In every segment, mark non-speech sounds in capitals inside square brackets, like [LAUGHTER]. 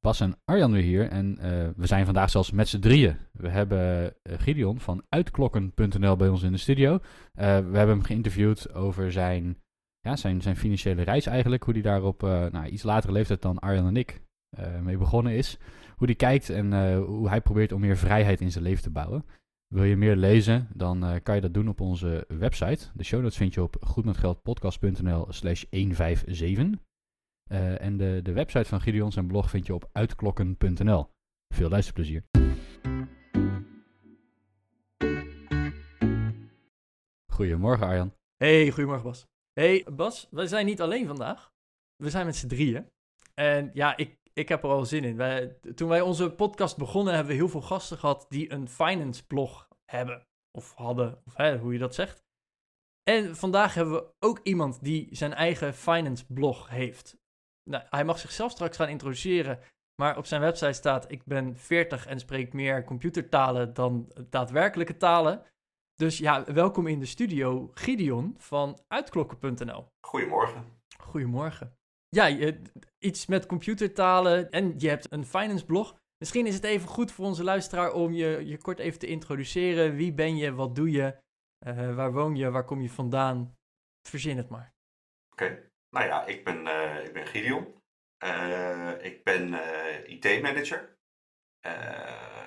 Bas en Arjan weer hier en eh, we zijn vandaag zelfs met z'n drieën. We hebben uh, Gideon van uitklokken.nl bij ons in de studio. Uh, we hebben hem geïnterviewd over zijn, ja, zijn, zijn financiële reis eigenlijk. Hoe hij daar op nou, iets latere leeftijd dan Arjan en ik mee begonnen is. Hoe hij kijkt en hoe hij probeert om meer vrijheid in zijn leven te bouwen. Wil je meer lezen, dan kan je dat doen op onze website. De show notes vind je op goedmetgeldpodcast.nl slash 157. Uh, en de, de website van Gideon zijn blog vind je op uitklokken.nl. Veel luisterplezier. Goedemorgen Arjan. Hey, goedemorgen Bas. Hey Bas, wij zijn niet alleen vandaag. We zijn met z'n drieën. En ja, ik, ik heb er al zin in. Wij, toen wij onze podcast begonnen, hebben we heel veel gasten gehad die een finance blog hebben. Of hadden, of hoe je dat zegt. En vandaag hebben we ook iemand die zijn eigen finance blog heeft. Nou, hij mag zichzelf straks gaan introduceren. Maar op zijn website staat: Ik ben 40 en spreek meer computertalen dan daadwerkelijke talen. Dus ja, welkom in de studio, Gideon van uitklokken.nl. Goedemorgen. Goedemorgen. Ja, je, iets met computertalen en je hebt een finance blog. Misschien is het even goed voor onze luisteraar om je, je kort even te introduceren. Wie ben je? Wat doe je? Uh, waar woon je? Waar kom je vandaan? Verzin het maar. Oké, okay. Nou ja, ik ben, uh, ik ben Gideon. Uh, ik ben IT-manager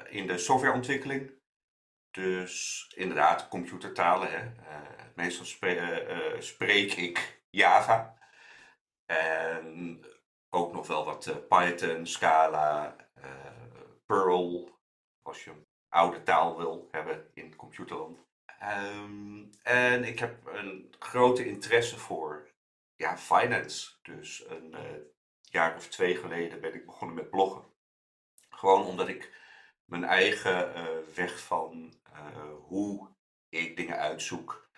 in de softwareontwikkeling. Dus inderdaad, computertalen. Hè. meestal spre spreek ik Java. En ook nog wel wat Python, Scala, Perl, als je een oude taal wil hebben in computerland. Um, en ik heb een grote interesse voor ja, finance. Dus een uh, jaar of twee geleden ben ik begonnen met bloggen. Gewoon omdat ik mijn eigen weg van hoe ik dingen uitzoek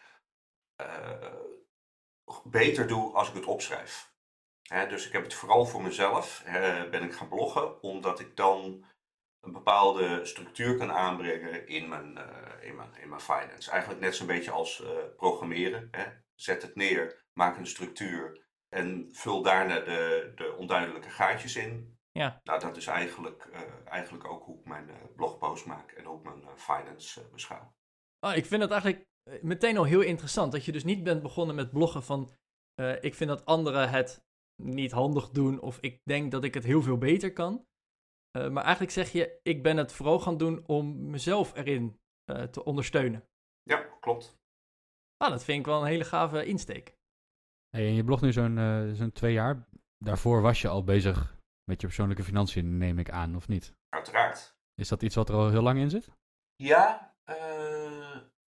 beter doe als ik het opschrijf dus ik heb het vooral voor mezelf, ben ik gaan bloggen, omdat ik dan een bepaalde structuur kan aanbrengen in mijn, uh, in mijn, in mijn finance. Eigenlijk net zo'n beetje als uh, programmeren. Hè. Zet het neer, maak een structuur en vul daarna de, de onduidelijke gaatjes in. Ja. Nou, dat is eigenlijk, uh, eigenlijk ook hoe ik mijn blogpost maak en hoe ik mijn finance beschouw. Oh, ik vind het eigenlijk meteen al heel interessant dat je dus niet bent begonnen met bloggen van ik vind dat anderen het niet handig doen of ik denk dat ik het heel veel beter kan. Uh, maar eigenlijk zeg je, ik ben het vooral gaan doen om mezelf erin uh, te ondersteunen. Ja, klopt. Ah, dat vind ik wel een hele gave insteek. Hey, en je blogt nu zo'n uh, zo'n twee jaar. Daarvoor was je al bezig met je persoonlijke financiën, neem ik aan, of niet? Uiteraard. Is dat iets wat er al heel lang in zit? Ja,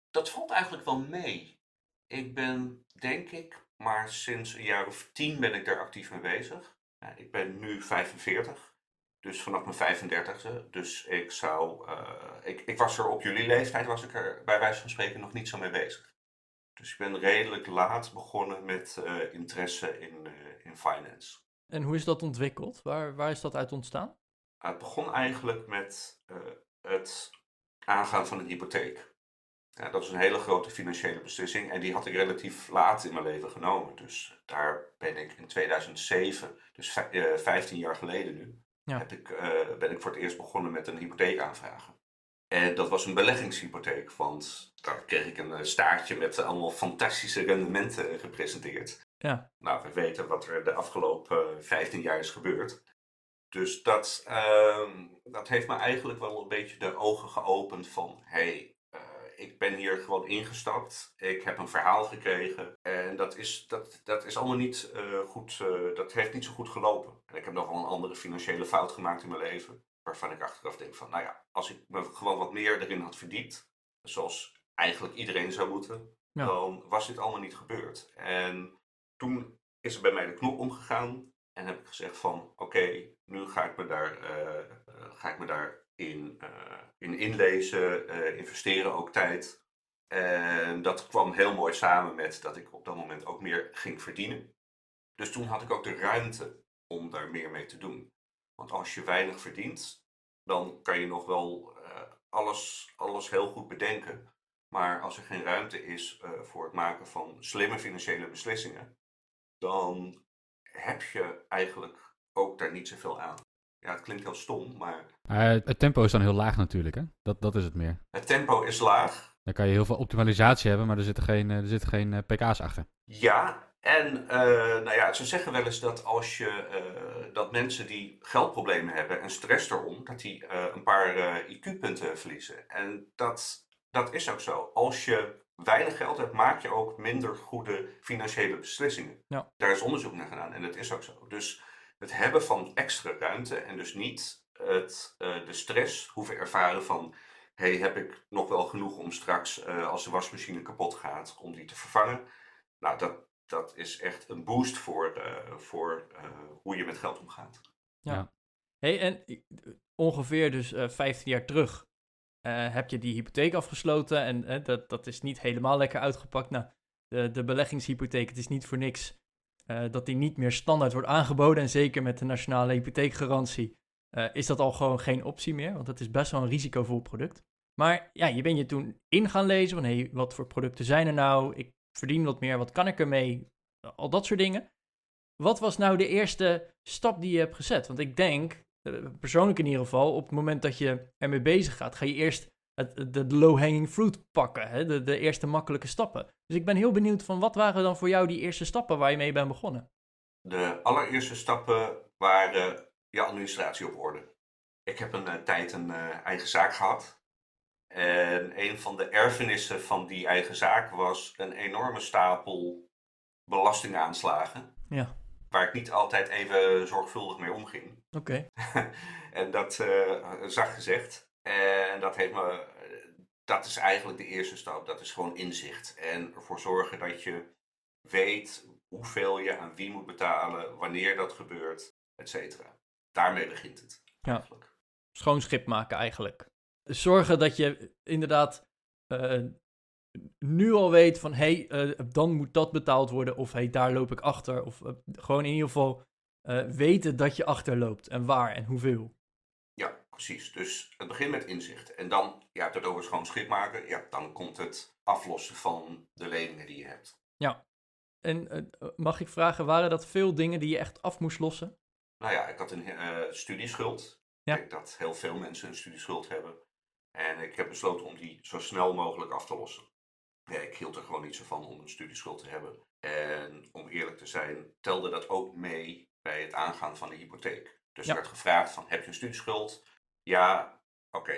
dat valt eigenlijk wel mee. Ik ben, denk ik, maar sinds een jaar of tien ben ik daar actief mee bezig. ik ben nu 45, dus vanaf mijn 35e. Dus ik zou, uh, ik, ik was er op jullie leeftijd, was ik er bij wijze van spreken nog niet zo mee bezig. Dus ik ben redelijk laat begonnen met uh, interesse in, uh, in finance. En hoe is dat ontwikkeld? Waar, waar is dat uit ontstaan? het begon eigenlijk met het aangaan van een hypotheek. Ja, dat is een hele grote financiële beslissing en die had ik relatief laat in mijn leven genomen. Dus daar ben ik in 2007, dus 15 jaar geleden nu, ja. heb ik, uh, ben ik voor het eerst begonnen met een hypotheek aanvragen. En dat was een beleggingshypotheek, want daar kreeg ik een staartje met allemaal fantastische rendementen gepresenteerd. Ja. Nou, we weten wat er de afgelopen 15 jaar is gebeurd. Dus dat, uh, dat heeft me eigenlijk wel een beetje de ogen geopend van, hey, ik ben hier gewoon ingestapt. Ik heb een verhaal gekregen. En dat is, dat, dat is allemaal niet uh, goed. Uh, dat heeft niet zo goed gelopen. En ik heb nog wel een andere financiële fout gemaakt in mijn leven. Waarvan ik achteraf denk van, nou ja, als ik me gewoon wat meer erin had verdiept. Zoals eigenlijk iedereen zou moeten. Ja. Dan was dit allemaal niet gebeurd. En toen is er bij mij de knop omgegaan. En heb ik gezegd van, oké, okay, nu ga ik me daar, uh, ga ik me daar in, uh, in inlezen, uh, investeren ook tijd. En dat kwam heel mooi samen met dat ik op dat moment ook meer ging verdienen. Dus toen had ik ook de ruimte om daar meer mee te doen. Want als je weinig verdient, dan kan je nog wel uh, alles, alles heel goed bedenken. Maar als er geen ruimte is voor het maken van slimme financiële beslissingen, dan heb je eigenlijk ook daar niet zoveel aan. Ja, het klinkt heel stom, maar. Uh, het tempo is dan heel laag natuurlijk, hè? Dat, dat is het meer. Het tempo is laag. Dan kan je heel veel optimalisatie hebben, maar er zitten geen, er zitten geen pk's achter. Ja, en uh, nou ja, ze zeggen wel eens dat als je uh, dat mensen die geldproblemen hebben en stress erom, dat die uh, een paar IQ-punten verliezen. En dat, dat is ook zo. Als je weinig geld hebt, maak je ook minder goede financiële beslissingen. Ja. Daar is onderzoek naar gedaan en dat is ook zo. Dus het hebben van extra ruimte en dus niet het, de stress hoeven ervaren van hey, heb ik nog wel genoeg om straks, als de wasmachine kapot gaat, om die te vervangen? Nou, dat, dat is echt een boost voor, uh, voor uh, hoe je met geld omgaat. Ja. Hey, en ongeveer dus uh, 15 jaar terug heb je die hypotheek afgesloten en dat, dat is niet helemaal lekker uitgepakt. Nou, de, de beleggingshypotheek, het is niet voor niks dat die niet meer standaard wordt aangeboden. En zeker met de nationale hypotheekgarantie is dat al gewoon geen optie meer, want het is best wel een risicovol product. Maar ja, je bent je toen in gaan lezen van hey, wat voor producten zijn er nou? Ik verdien wat meer, wat kan ik ermee? Al dat soort dingen. Wat was nou de eerste stap die je hebt gezet? Want ik denk, eh, persoonlijk in ieder geval, op het moment dat je ermee bezig gaat, ga je eerst het, de low-hanging fruit pakken, hè? De, de eerste makkelijke stappen. Dus ik ben heel benieuwd van wat waren dan voor jou die eerste stappen waar je mee bent begonnen? De allereerste stappen waren je administratie op orde. Ik heb een uh, tijd een uh, eigen zaak gehad. En een van de erfenissen van die eigen zaak was een enorme stapel belastingaanslagen. Ja. Waar ik niet altijd even zorgvuldig mee omging. Oké. Okay. [LAUGHS] en dat uh, zacht gezegd. En dat heeft me. Dat is eigenlijk de eerste stap. Dat is gewoon inzicht. En ervoor zorgen dat je weet hoeveel je aan wie moet betalen, wanneer dat gebeurt, et cetera. Daarmee begint het. Eigenlijk. Ja. Schoon schip maken eigenlijk zorgen dat je inderdaad uh, nu al weet van hé, hey, uh, dan moet dat betaald worden of hé, hey, daar loop ik achter. Of uh, gewoon in ieder geval weten dat je achterloopt en waar en hoeveel. Precies. Dus het begint met inzicht. En dan, ja, het over gewoon schip maken, ja, dan komt het aflossen van de leningen die je hebt. Ja. En mag ik vragen, waren dat veel dingen die je echt af moest lossen? Nou ja, ik had een studieschuld. Ja. Ik denk dat heel veel mensen een studieschuld hebben. En ik heb besloten om die zo snel mogelijk af te lossen. Ja, ik hield er gewoon niet zo van om een studieschuld te hebben. En om eerlijk te zijn, telde dat ook mee bij het aangaan van de hypotheek. Dus ja. er werd gevraagd van, heb je een studieschuld? Ja, oké.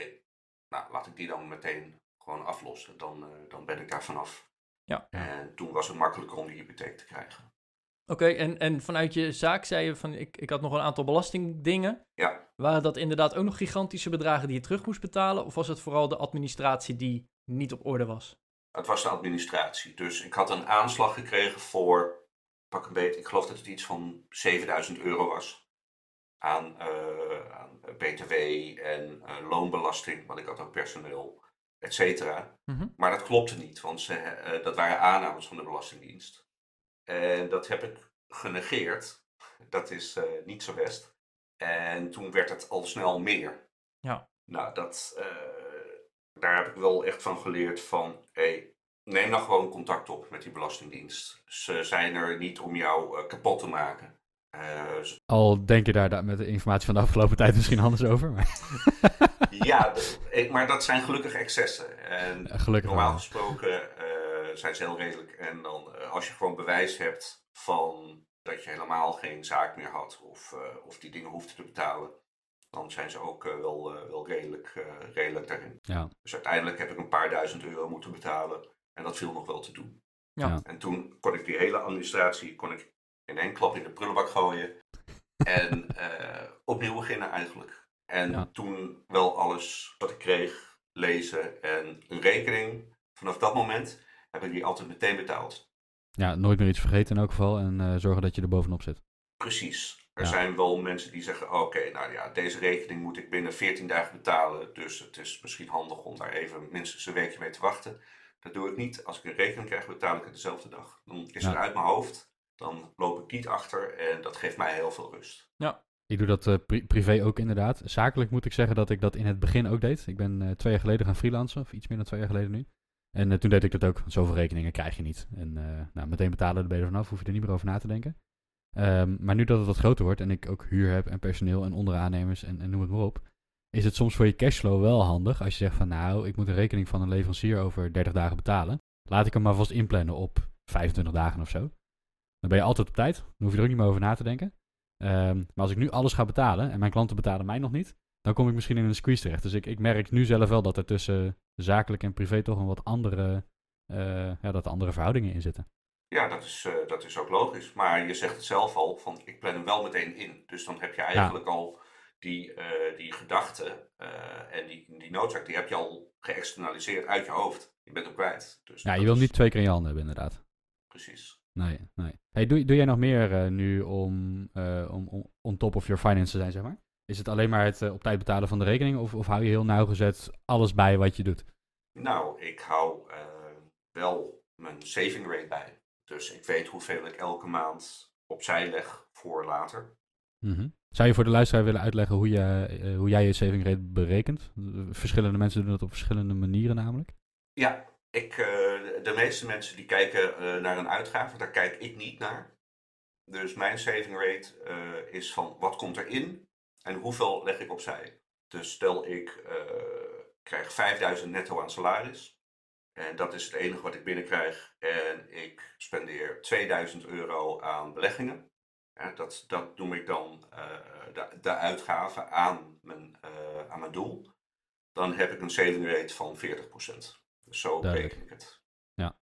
Nou, laat ik die dan meteen gewoon aflossen. Dan, uh, dan ben ik daar vanaf. Ja. En toen was het makkelijker om die hypotheek te krijgen. Oké, en, en vanuit je zaak zei je van ik, ik had nog een aantal belastingdingen. Ja. Waren dat inderdaad ook nog gigantische bedragen die je terug moest betalen? Of was het vooral de administratie die niet op orde was? Het was de administratie. Dus ik had een aanslag gekregen voor, pak een beetje, ik geloof dat het iets van 7000 euro was. Aan, aan BTW en uh, loonbelasting, want ik had ook personeel, et cetera. Mm -hmm. Maar dat klopte niet, want ze, uh, dat waren aannames van de Belastingdienst. En dat heb ik genegeerd. Dat is niet zo best. En toen werd het al snel meer. Ja. Nou, dat, uh, daar heb ik wel echt van geleerd van, hey, neem nou gewoon contact op met die Belastingdienst. Ze zijn er niet om jou uh, kapot te maken. Al denk je daar met de informatie van de afgelopen tijd misschien anders over. Maar... [LAUGHS] ja, ik, maar dat zijn gelukkig excessen. En gelukkig normaal gesproken zijn ze heel redelijk. En dan als je gewoon bewijs hebt van dat je helemaal geen zaak meer had of, uh, of die dingen hoefde te betalen, dan zijn ze ook uh, wel, uh, wel redelijk, redelijk daarin. Ja. Dus uiteindelijk heb ik een paar duizend euro moeten betalen en dat viel nog wel te doen. Ja. En toen kon ik die hele administratie kon ik in één klap in de prullenbak gooien en opnieuw beginnen eigenlijk. En ja. toen wel alles wat ik kreeg, lezen en een rekening. Vanaf dat moment heb ik die altijd meteen betaald. Ja, nooit meer iets vergeten in elk geval en uh, zorgen dat je er bovenop zit. Precies. Er Ja. zijn wel mensen die zeggen, oké, nou ja, deze rekening moet ik binnen 14 dagen betalen. Dus het is misschien handig om daar even minstens een weekje mee te wachten. Dat doe ik niet. Als ik een rekening krijg, betaal ik het dezelfde dag. Dan is Ja. het uit mijn hoofd. Dan loop ik niet achter en dat geeft mij heel veel rust. Ik doe dat eh, pri- privé ook inderdaad. Zakelijk moet ik zeggen dat ik dat in het begin ook deed. Ik ben eh, twee jaar geleden gaan freelancen, of iets meer dan twee jaar geleden nu. En eh, toen deed ik dat ook, want zoveel rekeningen krijg je niet. En nou, meteen betalen, daar ben je er vanaf, hoef je er niet meer over na te denken. Ehm, maar nu dat het wat groter wordt en ik ook huur heb en personeel en onderaannemers en, en noem het maar op, is het soms voor je cashflow wel handig als je zegt van nou, ik moet een rekening van een leverancier over 30 dagen betalen. Laat ik hem maar vast inplannen op 25 dagen of zo. Dan ben je altijd op tijd, dan hoef je er ook niet meer over na te denken. Ehm, maar als ik nu alles ga betalen en mijn klanten betalen mij nog niet, dan kom ik misschien in een squeeze terecht. Dus ik, ik merk nu zelf wel dat er tussen zakelijk en privé toch een wat andere, eh, ja, dat er andere verhoudingen in zitten. Ja, dat is, eh, dat is ook logisch. Maar je zegt het zelf al, van ik plan hem wel meteen in. Dus dan heb je eigenlijk al die, eh, die gedachte en die, die noodzaak, die heb je al geëxternaliseerd uit je hoofd. Je bent hem kwijt. Dus Ja, je dat wil is- niet twee keer in je handen hebben inderdaad. Precies. Nee, nee. Hey, doe, doe jij nog meer eh, nu om, eh, om, om on top of your finance te zijn, zeg maar? Is het alleen maar het eh, op tijd betalen van de rekening of, of hou je heel nauwgezet alles bij wat je doet? Nou, ik hou wel mijn saving rate bij. Dus ik weet hoeveel ik elke maand opzij leg voor later. Mhm. Zou je voor de luisteraar willen uitleggen hoe, je, hoe jij je saving rate berekent? Verschillende mensen doen dat op verschillende manieren namelijk. Ja, ik, eh, de- meeste mensen die kijken eh, naar een uitgave, daar kijk ik niet naar. Dus mijn saving rate eh, is van wat komt erin en hoeveel leg ik opzij. Dus stel ik krijg 5000 netto aan salaris. En dat is het enige wat ik binnenkrijg. En ik spendeer 2000 euro aan beleggingen. Dat, dat noem ik dan de, de uitgave aan mijn, aan mijn doel. Dan heb ik een saving rate van 40%. Dus zo Duidelijk. ik het.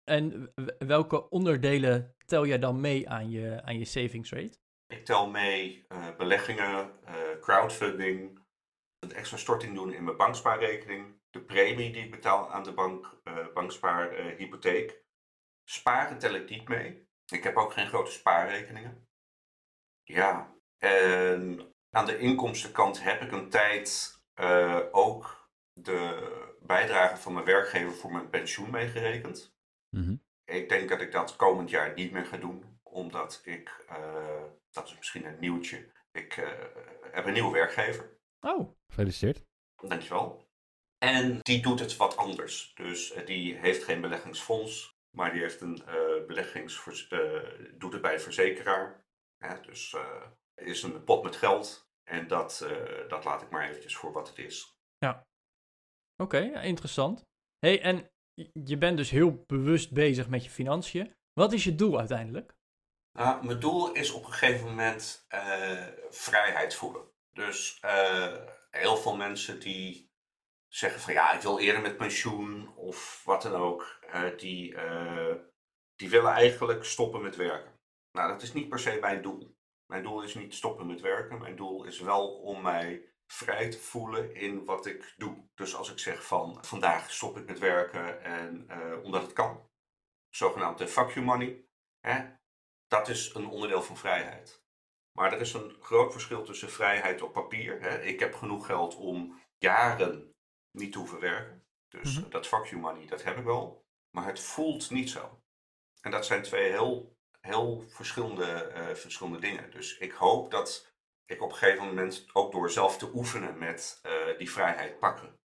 En w- welke onderdelen tel jij dan mee aan je, aan je savings rate? Ik tel mee eh, beleggingen, eh, crowdfunding, een extra storting doen in mijn bankspaarrekening, de premie die ik betaal aan de bank, eh bankspaarhypotheek. Sparen tel ik niet mee. Ik heb ook geen grote spaarrekeningen. Ja, en aan de inkomstenkant heb ik een tijd eh, ook bijdrage van mijn werkgever voor mijn pensioen meegerekend. Mhm. Ik denk dat ik dat komend jaar niet meer ga doen, omdat ik, eh, dat is misschien een nieuwtje, ik eh, heb een nieuwe werkgever. Oh, Gefeliciteerd. Dankjewel. En die doet het wat anders. Dus eh, die heeft geen beleggingsfonds, maar die heeft een eh beleggings, eh, doet het bij een verzekeraar. Ja, dus eh is een pot met geld. En dat, eh, dat laat ik maar eventjes voor wat het is. Oké, interessant. hey, en je- bent dus heel bewust bezig met je financiën. Wat is je doel uiteindelijk? Nou, mijn doel is op een gegeven moment eh, vrijheid voelen. Dus eh, heel veel mensen die zeggen van ja, ik wil eerder met pensioen of wat dan ook, eh, die, die willen eigenlijk stoppen met werken. Nou, dat is niet per se mijn doel. Mijn doel is niet stoppen met werken. Mijn doel is wel om mij vrij te voelen in wat ik doe. Dus als ik zeg van vandaag stop ik met werken en eh, omdat het kan. Zogenaamde fuck you money. Hè? Dat is een onderdeel van vrijheid. Maar er is een groot verschil tussen vrijheid op papier. Hè? Ik heb genoeg geld om jaren niet te hoeven werken. Dus Mhm. dat fuck you money, dat heb ik wel. Maar het voelt niet zo. En dat zijn twee heel, heel verschillende, eh, verschillende dingen. Dus ik hoop dat ik op een gegeven moment ook door zelf te oefenen met eh, die vrijheid pakken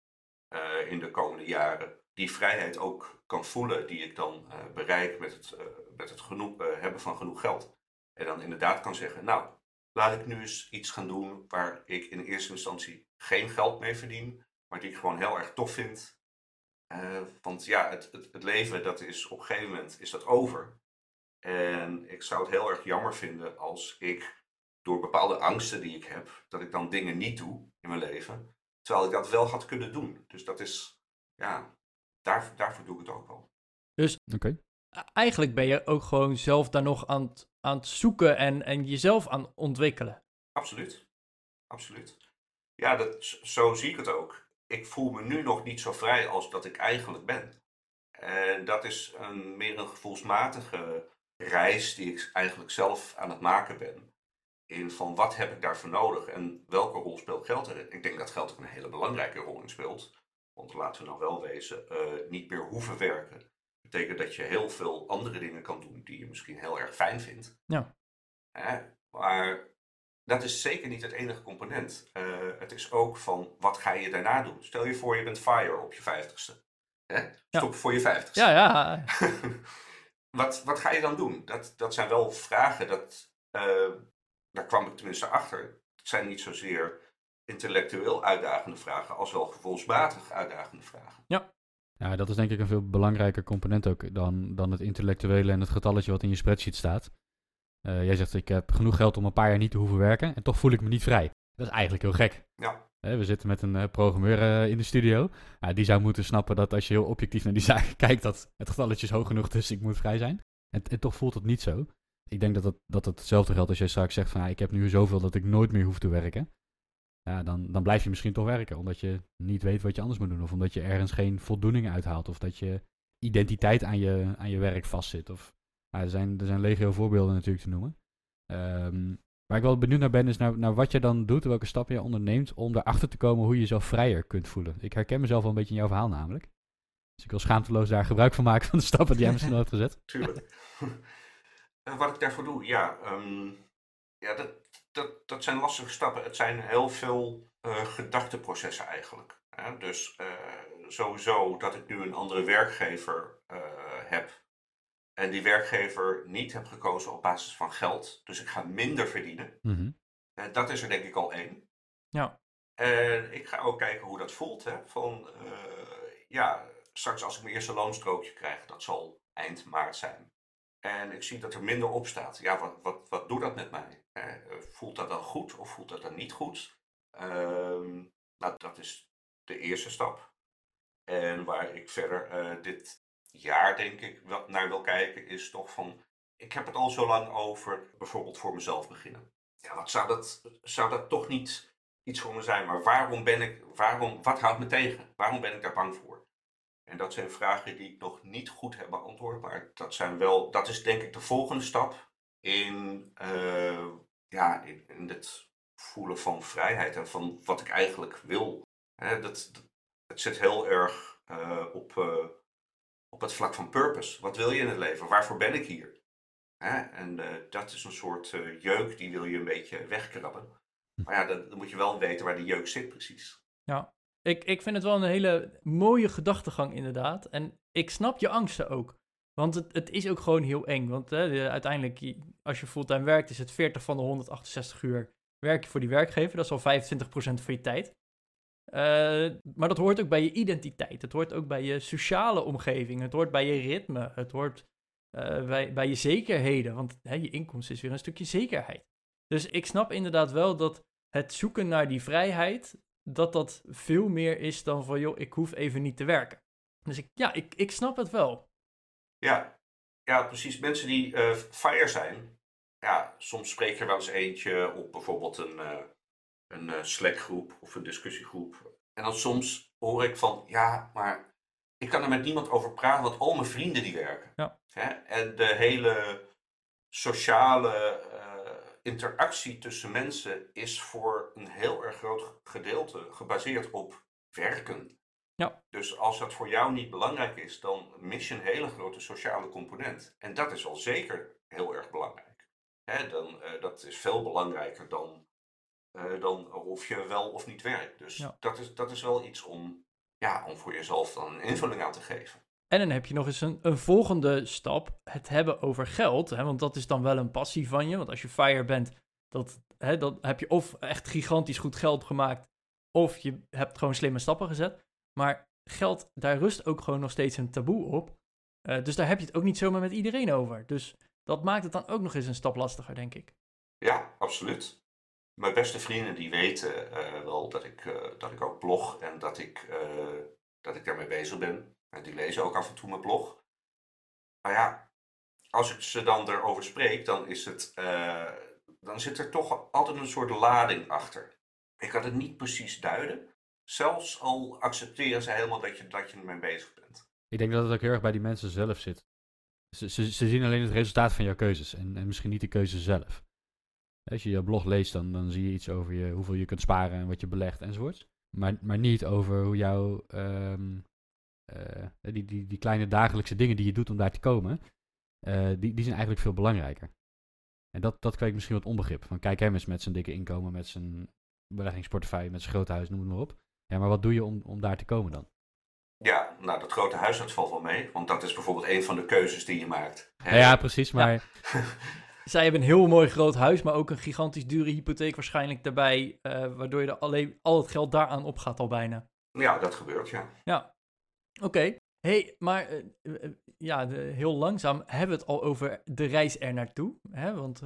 eh, in de komende jaren, die vrijheid ook kan voelen die ik dan eh, bereik met het, met het genoeg, hebben van genoeg geld. En dan inderdaad kan zeggen, nou, laat ik nu eens iets gaan doen waar ik in eerste instantie geen geld mee verdien, maar die ik gewoon heel erg tof vind. Want ja, het, het, het leven, dat is op een gegeven moment is dat over. En ik zou het heel erg jammer vinden als ik door bepaalde angsten die ik heb, dat ik dan dingen niet doe in mijn leven, terwijl ik dat wel had kunnen doen. Dus dat is, ja, daar, daarvoor doe ik het ook wel. Oké. Eigenlijk ben je ook gewoon zelf daar nog aan het, aan het zoeken en, en jezelf aan ontwikkelen. Absoluut. Absoluut. Ja, dat, zo zie ik het ook. Ik voel me nu nog niet zo vrij als dat ik eigenlijk ben. En dat is een, meer een gevoelsmatige reis die ik eigenlijk zelf aan het maken ben. In van wat heb ik daarvoor nodig en welke rol speelt geld erin. Ik denk dat geld er een hele belangrijke rol in speelt. Want laten we nou wel wezen, uh, niet meer hoeven werken. betekent dat je heel veel andere dingen kan doen die je misschien heel erg fijn vindt. Ja. maar dat is zeker niet het enige component. Uh, het is ook van wat ga je daarna doen. Stel je voor je bent fire op je vijftigste. Hè? Stop voor je vijftigste. Ja, ja. [LAUGHS] wat, wat ga je dan doen? Dat, dat zijn wel vragen, dat, uh, daar kwam ik tenminste achter. Het zijn niet zozeer intellectueel uitdagende vragen als wel gevoelsmatig uitdagende vragen. Ja. Ja, dat is denk ik een veel belangrijker component ook dan, dan het intellectuele en het getalletje wat in je spreadsheet staat. Uh, jij zegt, ik heb genoeg geld om een paar jaar niet te hoeven werken en toch voel ik me niet vrij. Dat is eigenlijk heel gek. Ja. we zitten met een uh, programmeur in de studio. die zou moeten snappen dat als je heel objectief naar die zaak [LAUGHS] kijkt, dat het getalletje is hoog genoeg, dus ik moet vrij zijn. En, en toch voelt het niet zo. Ik denk dat het, dat het hetzelfde geldt als jij straks zegt van, ja, ik heb nu zoveel dat ik nooit meer hoef te werken ja, dan, dan blijf je misschien toch werken. Omdat je niet weet wat je anders moet doen. Of omdat je ergens geen voldoening uithaalt. Of dat je identiteit aan je, aan je werk vastzit. Of, er, zijn, er zijn legio voorbeelden natuurlijk te noemen. Um, waar ik wel benieuwd naar ben, is naar, naar wat je dan doet. Welke stappen je onderneemt om erachter te komen hoe je jezelf vrijer kunt voelen. Ik herken mezelf wel een beetje in jouw verhaal namelijk. Dus ik wil schaamteloos daar gebruik van maken van de stappen die jij misschien [LAUGHS] al hebt gezet. Tuurlijk. [LAUGHS] wat ik daarvoor doe, ja. Um, ja, dat, dat, dat zijn lastige stappen. Het zijn heel veel uh, gedachteprocessen eigenlijk. Hè? Dus uh, sowieso dat ik nu een andere werkgever uh, heb. En die werkgever niet heb gekozen op basis van geld. Dus ik ga minder verdienen. Mm -hmm. dat is er denk ik al één. Ja. En ik ga ook kijken hoe dat voelt. Hè? Van, ja, straks als ik mijn eerste loonstrookje krijg, dat zal eind maart zijn. En ik zie dat er minder op staat. Ja, wat, wat, wat doet dat met mij? Eh, voelt dat dan goed of voelt dat dan niet goed? Ehm, nou, dat is de eerste stap. En waar ik verder uh, dit jaar, denk ik, wel naar wil kijken, is toch van. Ik heb het al zo lang over bijvoorbeeld voor mezelf beginnen. Ja, wat zou dat, zou dat toch niet iets voor me zijn? Maar waarom ben ik, waarom, wat houdt me tegen? Waarom ben ik daar bang voor? En dat zijn vragen die ik nog niet goed heb beantwoord, maar dat, zijn wel, dat is denk ik de volgende stap in, uh, ja, in, het voelen van vrijheid en van wat ik eigenlijk wil. Dat, dat, het zit heel erg uh, op, uh, op het vlak van purpose. Wat wil je in het leven? Waarvoor ben ik hier? En dat is een soort jeuk, die wil je een beetje wegkrabben. Maar ja, dan, dan moet je wel weten waar die jeuk zit precies. Ja, ik, ik vind het wel een hele mooie gedachtegang inderdaad. En ik snap je angsten ook. Want het, het is ook gewoon heel eng. Want hè, uiteindelijk, als je fulltime werkt, is het 40 van de 168 uur werk je voor die werkgever. Dat is al 25% van je tijd. Uh, maar dat hoort ook bij je identiteit. Het hoort ook bij je sociale omgeving. Het hoort bij je ritme. Het hoort bij, bij je zekerheden. Want hè, je inkomsten is weer een stukje zekerheid. Dus ik snap inderdaad wel dat het zoeken naar die vrijheid dat dat veel meer is dan van, joh, ik hoef even niet te werken. Dus ik, ja, ik, ik snap het wel. Ja, ja precies. Mensen die uh, fire zijn, ja, soms spreek je wel eens eentje op bijvoorbeeld een, uh, een uh, Slack-groep of een discussiegroep. En dan soms hoor ik van, ja, maar ik kan er met niemand over praten, want al mijn vrienden die werken. Ja. Hè? En de hele sociale interactie tussen mensen is voor een heel erg groot gedeelte gebaseerd op werken. Ja. Dus als dat voor jou niet belangrijk is, dan mis je een hele grote sociale component. En dat is al zeker heel erg belangrijk. Hè, dan, uh, dat is veel belangrijker dan, uh, dan of je wel of niet werkt. Dus ja. dat, is, dat is wel iets om, ja, om voor jezelf dan een invulling aan te geven. En dan heb je nog eens een, een volgende stap, het hebben over geld. Hè, want dat is dan wel een passie van je. Want als je fire bent, dat, hè, dan heb je of echt gigantisch goed geld gemaakt, of je hebt gewoon slimme stappen gezet. Maar geld, daar rust ook gewoon nog steeds een taboe op. Uh, dus daar heb je het ook niet zomaar met iedereen over. Dus dat maakt het dan ook nog eens een stap lastiger, denk ik. Ja, absoluut. Mijn beste vrienden die weten uh, wel dat ik, uh, dat ik ook blog en dat ik, dat ik daarmee bezig ben. Die lezen ook af en toe mijn blog. Maar ja, als ik ze dan erover spreek, dan, is het, dan zit er toch altijd een soort lading achter. Ik kan het niet precies duiden. Zelfs al accepteren ze helemaal dat je, dat je ermee bezig bent. Ik denk dat het ook heel erg bij die mensen zelf zit. Ze, ze, zien alleen het resultaat van jouw keuzes en, en misschien niet de keuze zelf. Als je je blog leest, dan, dan zie je iets over je, hoeveel je kunt sparen en wat je belegt enzovoorts. Maar, maar niet over hoe jouw, ehm, eh, die, die, die kleine dagelijkse dingen die je doet om daar te komen, eh, die, die zijn eigenlijk veel belangrijker. En dat, dat ik misschien wat onbegrip. Van kijk hem eens met zijn dikke inkomen, met zijn beleggingsportefeuille, met zijn grote huis, noem het maar op. Ja, maar wat doe je om, om daar te komen dan? Ja, nou dat grote huis dat valt wel mee, want dat is bijvoorbeeld een van de keuzes die je maakt. Ja, ja precies, maar... [LAUGHS] Zij hebben een heel mooi groot huis, maar ook een gigantisch dure hypotheek waarschijnlijk daarbij, uh, waardoor je er alleen al het geld daaraan opgaat al bijna. Ja, dat gebeurt, ja. Ja, oké. hey, maar uh, ja, de, heel langzaam hebben we het al over de reis er naartoe. Hè? Want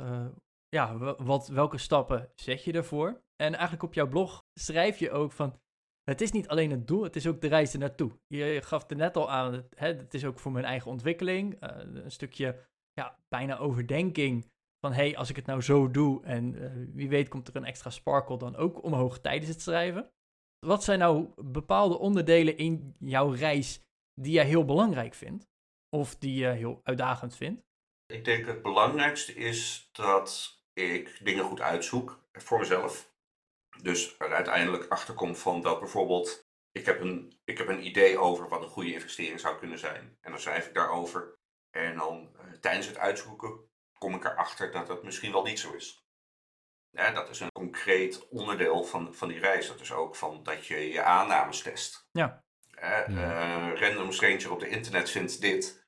ja, wat, welke stappen zet je ervoor? En eigenlijk op jouw blog schrijf je ook van, het is niet alleen het doel, het is ook de reis er naartoe. Je gaf er net al aan, hè, het is ook voor mijn eigen ontwikkeling. een stukje ja, bijna overdenking van hé, hey, als ik het nou zo doe en wie weet komt er een extra sparkle dan ook omhoog tijdens het schrijven. Wat zijn nou bepaalde onderdelen in jouw reis die jij heel belangrijk vindt? Of die je heel uitdagend vindt? Ik denk het belangrijkste is dat ik dingen goed uitzoek voor mezelf. Dus er uiteindelijk achterkom van dat bijvoorbeeld ik heb, een, ik heb een idee over wat een goede investering zou kunnen zijn. En dan schrijf ik daarover. En dan uh, tijdens het uitzoeken kom ik erachter dat dat misschien wel niet zo is. Ja, dat is een concreet onderdeel van, van die reis. Dat is ook van dat je je aannames test. Ja. Uh, uh, random stranger op de internet vindt dit.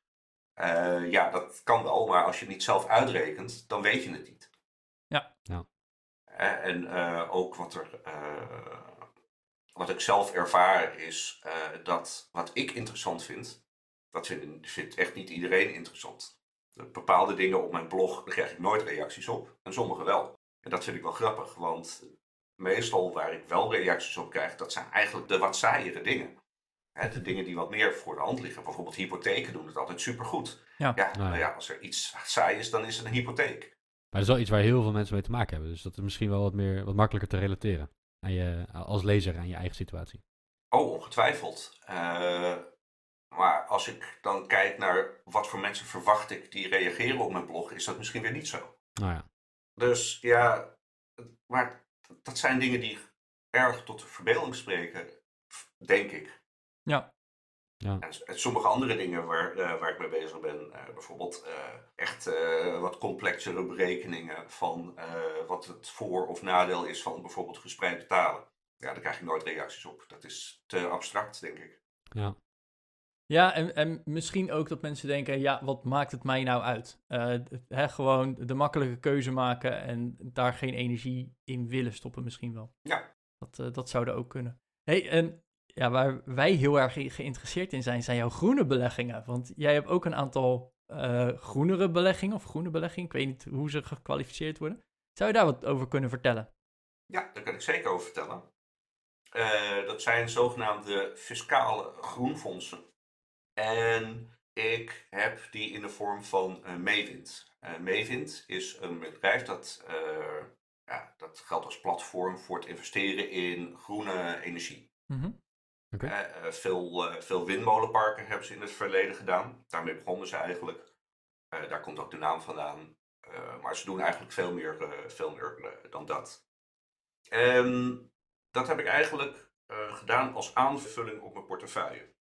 Uh, ja, dat kan wel, maar als je het niet zelf uitrekent, dan weet je het niet. Ja. ja. en ook wat, er, wat ik zelf ervaar is dat wat ik interessant vind, dat vindt, vindt echt niet iedereen interessant bepaalde dingen op mijn blog, daar krijg ik nooit reacties op. En sommige wel. En dat vind ik wel grappig, want meestal waar ik wel reacties op krijg, dat zijn eigenlijk de wat saaiere dingen. de dingen die wat meer voor de hand liggen. Bijvoorbeeld hypotheken doen het altijd supergoed. Ja. Ja, nou ja, als er iets saai is, dan is het een hypotheek. Maar dat is wel iets waar heel veel mensen mee te maken hebben. Dus dat is misschien wel wat, meer, wat makkelijker te relateren. Aan je, als lezer aan je eigen situatie. Oh, ongetwijfeld. Uh, maar als ik dan kijk naar wat voor mensen verwacht ik die reageren op mijn blog, is dat misschien weer niet zo. Nou ja. Dus ja, maar dat zijn dingen die erg tot de verbeelding spreken, denk ik. Ja. ja. En, sommige andere dingen waar, uh, waar ik mee bezig ben, uh, bijvoorbeeld uh, echt wat complexere berekeningen van wat het voor- of nadeel is van bijvoorbeeld gespreid betalen. Ja, daar krijg ik nooit reacties op. Dat is te abstract, denk ik. Ja. Ja, en, en misschien ook dat mensen denken, ja, wat maakt het mij nou uit? Uh, hè, gewoon de makkelijke keuze maken en daar geen energie in willen stoppen misschien wel. Ja. Dat, uh, dat zou er ook kunnen. hey, en ja, waar wij heel erg geïnteresseerd in zijn, zijn jouw groene beleggingen. Want jij hebt ook een aantal uh, groenere beleggingen, of groene beleggingen, ik weet niet hoe ze gekwalificeerd worden. Zou je daar wat over kunnen vertellen? Ja, daar kan ik zeker over vertellen. dat zijn zogenaamde fiscale groenfondsen. En ik heb die in de vorm van uh, Meewind. Uh, Meewind is een bedrijf dat, uh, ja, dat geldt als platform voor het investeren in groene energie. Mm -hmm. okay. veel, veel windmolenparken hebben ze in het verleden gedaan. Daarmee begonnen ze eigenlijk. daar komt ook de naam vandaan. maar ze doen eigenlijk veel meer, veel meer dan dat. En dat heb ik eigenlijk gedaan als aanvulling op mijn portefeuille.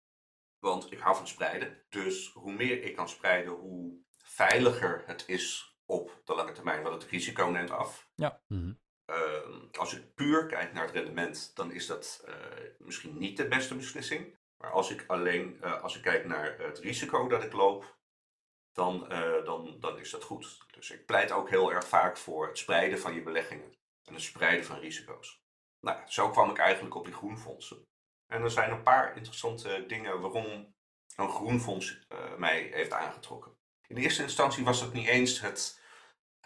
Want ik hou van spreiden. Dus hoe meer ik kan spreiden, hoe veiliger het is op de lange termijn. Want het risico neemt af. Ja. Mm -hmm. uh, als ik puur kijk naar het rendement, dan is dat uh, misschien niet de beste beslissing. Maar als ik alleen uh, als ik kijk naar het risico dat ik loop, dan, dan, dan is dat goed. Dus ik pleit ook heel erg vaak voor het spreiden van je beleggingen. En het spreiden van risico's. Nou, zo kwam ik eigenlijk op die groenfondsen. En er zijn een paar interessante dingen waarom een groenfonds uh, mij heeft aangetrokken. In eerste instantie was het niet eens het,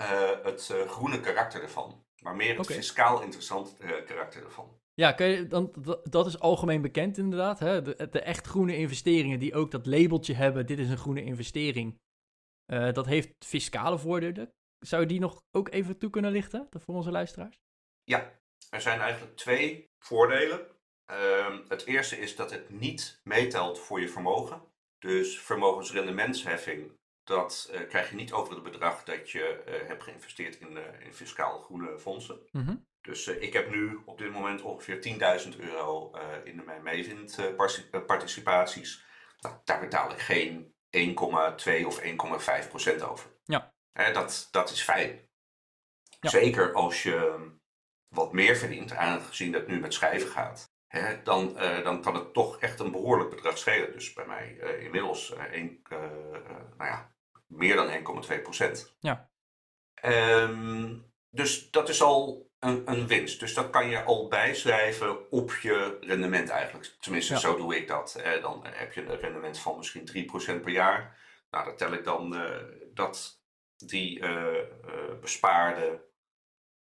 uh, het uh, groene karakter ervan, maar meer het fiscaal interessante karakter ervan. Ja, kan je, dan, dat, is algemeen bekend inderdaad. Hè? De, de echt groene investeringen die ook dat labeltje hebben, dit is een groene investering. Dat heeft fiscale voordelen. Zou je die nog ook even toe kunnen lichten voor onze luisteraars? Ja, er zijn eigenlijk twee voordelen. Uh, het eerste is dat het niet meetelt voor je vermogen. Dus vermogensrendementsheffing, dat eh, krijg je niet over het bedrag dat je eh, hebt geïnvesteerd in, eh, in fiscaal groene fondsen. Mhm. Dus ik heb nu op dit moment ongeveer 10.000 euro in mijn Meevind participaties. Nou, daar betaal ik geen 1,2 of 1,5 procent over. Ja. Dat, dat is fijn. Ja. Zeker als je wat meer verdient, aangezien dat nu met schrijven gaat. Hè, dan, eh, dan kan het toch echt een behoorlijk bedrag schelen. Dus bij mij eh, inmiddels eh, eh, nou ja, meer dan 1,2 procent. Ja. Ehm, dus dat is al een, een winst. Dus dat kan je al bijschrijven op je rendement eigenlijk. Tenminste, Ja. zo doe ik dat. Dan heb je een rendement van misschien 3% per jaar. Nou, dan tel ik dan dat die bespaarde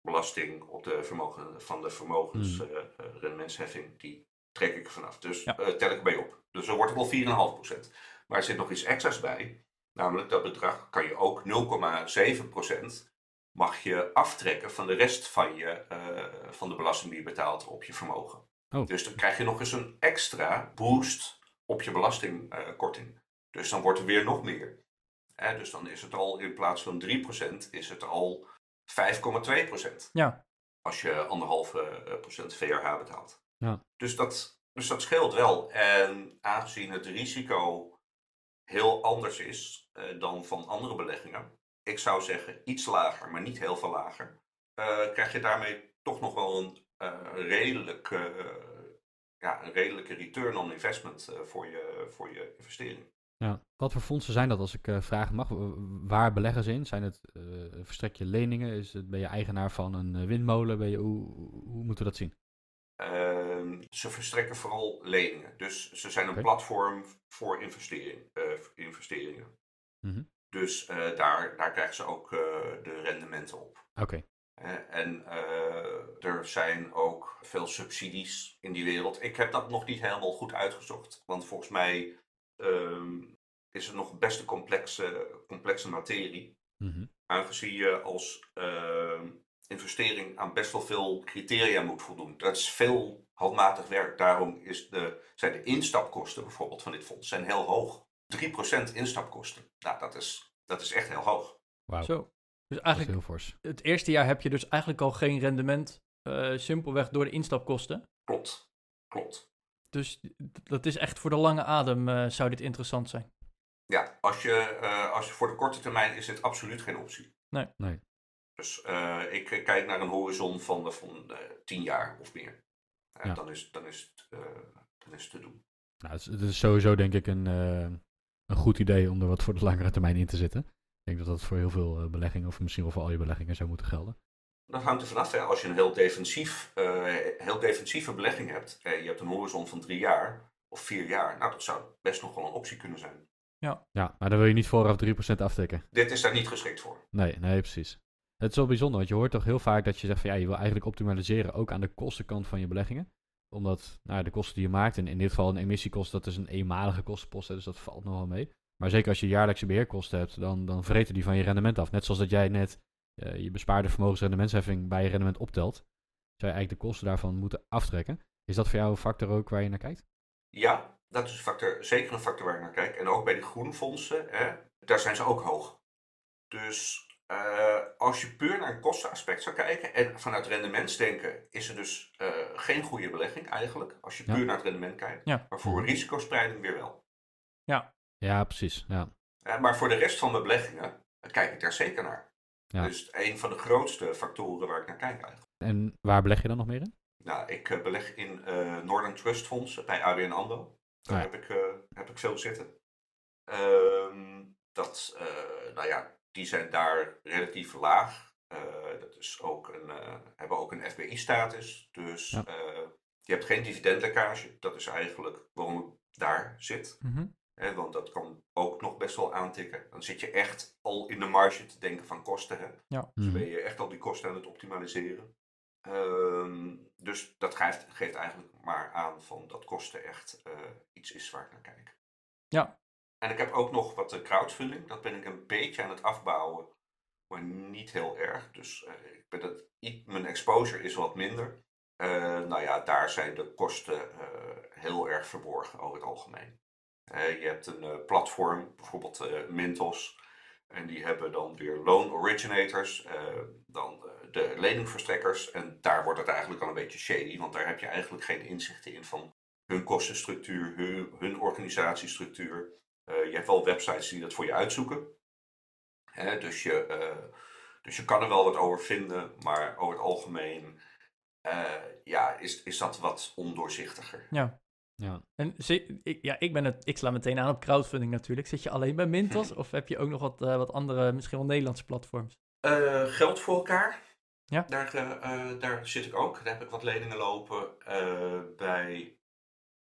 belasting op de vermogen, van de vermogensrendementsheffing, die trek ik vanaf. Dus Ja. eh, tel ik bij op. Dus dan wordt het wel 4,5%. Maar er zit nog iets extra's bij. Namelijk dat bedrag kan je ook 0,7% mag je aftrekken van de rest van, je, eh, van de belasting die je betaalt op je vermogen. Oh. Dus dan krijg je nog eens een extra boost op je belastingkorting. dus dan wordt er weer nog meer. Dus dan is het al in plaats van 3% is het al 5,2%. Ja. Als je anderhalve eh, procent VRH betaalt. Ja. Dus, dat, dus dat scheelt wel. En aangezien het risico heel anders is eh, dan van andere beleggingen. Ik zou zeggen iets lager, maar niet heel veel lager. eh, krijg je daarmee toch nog wel een, redelijk, ja, een redelijke return on investment voor, je, voor je investering. Ja. Wat voor fondsen zijn dat, als ik eh, vragen mag? Waar beleggen ze in? Zijn het, eh verstrek je leningen? Is het, ben je eigenaar van een eh, windmolen? Ben je, hoe, hoe moeten we dat zien? Ehm, ze verstrekken vooral leningen. Dus ze zijn een platform voor investering, eh, investeringen. Mhm. Dus eh, daar, daar krijgen ze ook eh, de rendementen op. Oké. En eh, er zijn ook veel subsidies in die wereld. Ik heb dat nog niet helemaal goed uitgezocht. Want volgens mij ehm, is het nog best een complexe, complexe materie. Mhm. Aangezien je als ehm, investering aan best wel veel criteria moet voldoen. Dat is veel handmatig werk. Daarom is de, zijn de instapkosten bijvoorbeeld van dit fonds zijn heel hoog. 3% instapkosten. Nou, dat is, dat is echt heel hoog. Wauw, Zo. Dus eigenlijk, heel fors. het eerste jaar heb je dus eigenlijk al geen rendement. eh, simpelweg door de instapkosten. Klopt. Klopt. Dus dat is echt voor de lange adem eh, zou dit interessant zijn. Ja, als je, eh, als je voor de korte termijn is dit absoluut geen optie. Nee. Nee. Dus eh, ik kijk naar een horizon van, van eh, 10 jaar of meer. Ja. dan, is, dan, is het, eh, dan is het te doen. Nou, het, is, het is sowieso denk ik een, eh, een goed idee om er wat voor de langere termijn in te zitten. Ik denk dat dat voor heel veel eh, beleggingen, of misschien wel voor al je beleggingen, zou moeten gelden. Dat hangt er vanaf. Hè. Als je een heel, defensief, eh, heel defensieve belegging hebt, en je hebt een horizon van drie jaar of vier jaar, nou dat zou best nog wel een optie kunnen zijn. Ja, maar dan wil je niet vooraf 3% aftikken. Dit is daar niet geschikt voor. Nee, nee, precies. Het is wel bijzonder, want je hoort toch heel vaak dat je zegt van ja, je wil eigenlijk optimaliseren ook aan de kostenkant van je beleggingen. Omdat nou, de kosten die je maakt, en in dit geval een emissiekost, dat is een eenmalige kostenpost, hè, dus dat valt nog wel mee. Maar zeker als je jaarlijkse beheerkosten hebt, dan, dan vreten die van je rendement af. Net zoals dat jij net eh, je bespaarde vermogensrendementsheffing bij je rendement optelt, zou je eigenlijk de kosten daarvan moeten aftrekken. Is dat voor jou een factor ook waar je naar kijkt? Ja, dat is een factor, zeker een factor waar ik naar kijk. En ook bij de groenfondsen, hè, daar zijn ze ook hoog. Dus eh, als je puur naar een kostenaspect zou kijken en vanuit rendementsdenken is er dus eh, geen goede belegging eigenlijk. Als je Ja. puur naar het rendement kijkt. Ja. Maar voor risicospreiding weer wel. Ja, precies. Ja. Ja, maar voor de rest van mijn beleggingen kijk ik daar zeker naar. Ja. Dus een van de grootste factoren waar ik naar kijk eigenlijk. En waar beleg je dan nog meer in? Nou, ik eh, beleg in eh Northern Trust Fonds bij ABN AMRO. Daar Ah, ja. heb, ik, eh, heb ik veel zitten. Ehm, dat, nou ja, die zijn daar relatief laag. Dat is ook een, hebben ook een FBI-status. Dus Ja. je hebt geen dividendlekkage. Dat is eigenlijk waarom ik daar zit. Mhm. Hè, want dat kan ook nog best wel aantikken. Dan zit je echt al in de marge te denken van kosten. Hè? Dus Mhm. ben je echt al die kosten aan het optimaliseren. Ehm, dus dat geeft, geeft eigenlijk maar aan van dat kosten echt eh, iets is waar ik naar kijk. Ja. En ik heb ook nog wat eh, crowdfunding. Dat ben ik een beetje aan het afbouwen, maar niet heel erg. Dus eh, ik ben dat, mijn exposure is wat minder. Eh, nou ja, daar zijn de kosten eh, heel erg verborgen over het algemeen. Eh, je hebt een eh, platform, bijvoorbeeld eh, Mintos. En die hebben dan weer loan originators, dan de leningverstrekkers. En daar wordt het eigenlijk al een beetje shady, want daar heb je eigenlijk geen inzichten in van hun kostenstructuur, hun, organisatiestructuur. Je hebt wel websites die dat voor je uitzoeken. Dus, je, dus je kan er wel wat over vinden, maar over het algemeen ja, is, is dat wat ondoorzichtiger. Ja. Ja. En ik, ja, ik, ben het, ik sla meteen aan op crowdfunding natuurlijk. Zit je alleen bij Mintos [LAUGHS] of heb je ook nog wat, eh, wat andere, misschien wel Nederlandse platforms? Eh, geld voor elkaar. Ja. Daar, eh, daar zit ik ook. Daar heb ik wat leningen lopen. Eh, bij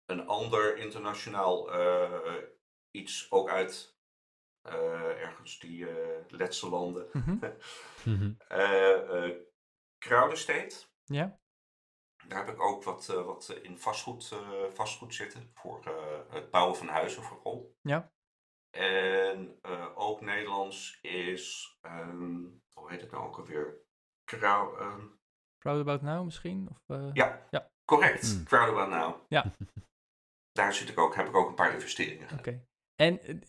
een ander internationaal eh, iets ook uit eh, ergens die eh Letse landen. [LAUGHS] Eh Crowdestate. Ja? Daar heb ik ook wat, eh, wat in vastgoed, eh, vastgoed zitten. Voor eh, het bouwen van huizen vooral. Ja. En eh, ook Nederlands is, ehm, hoe heet het nou ook alweer? Crowd, ehm, Proud About Now misschien? Of, eh, ja, Ja. correct. Hmm. Crowd About Now. Ja. [LAUGHS] Daar zit ik ook, heb ik ook een paar investeringen gedaan. Oké. En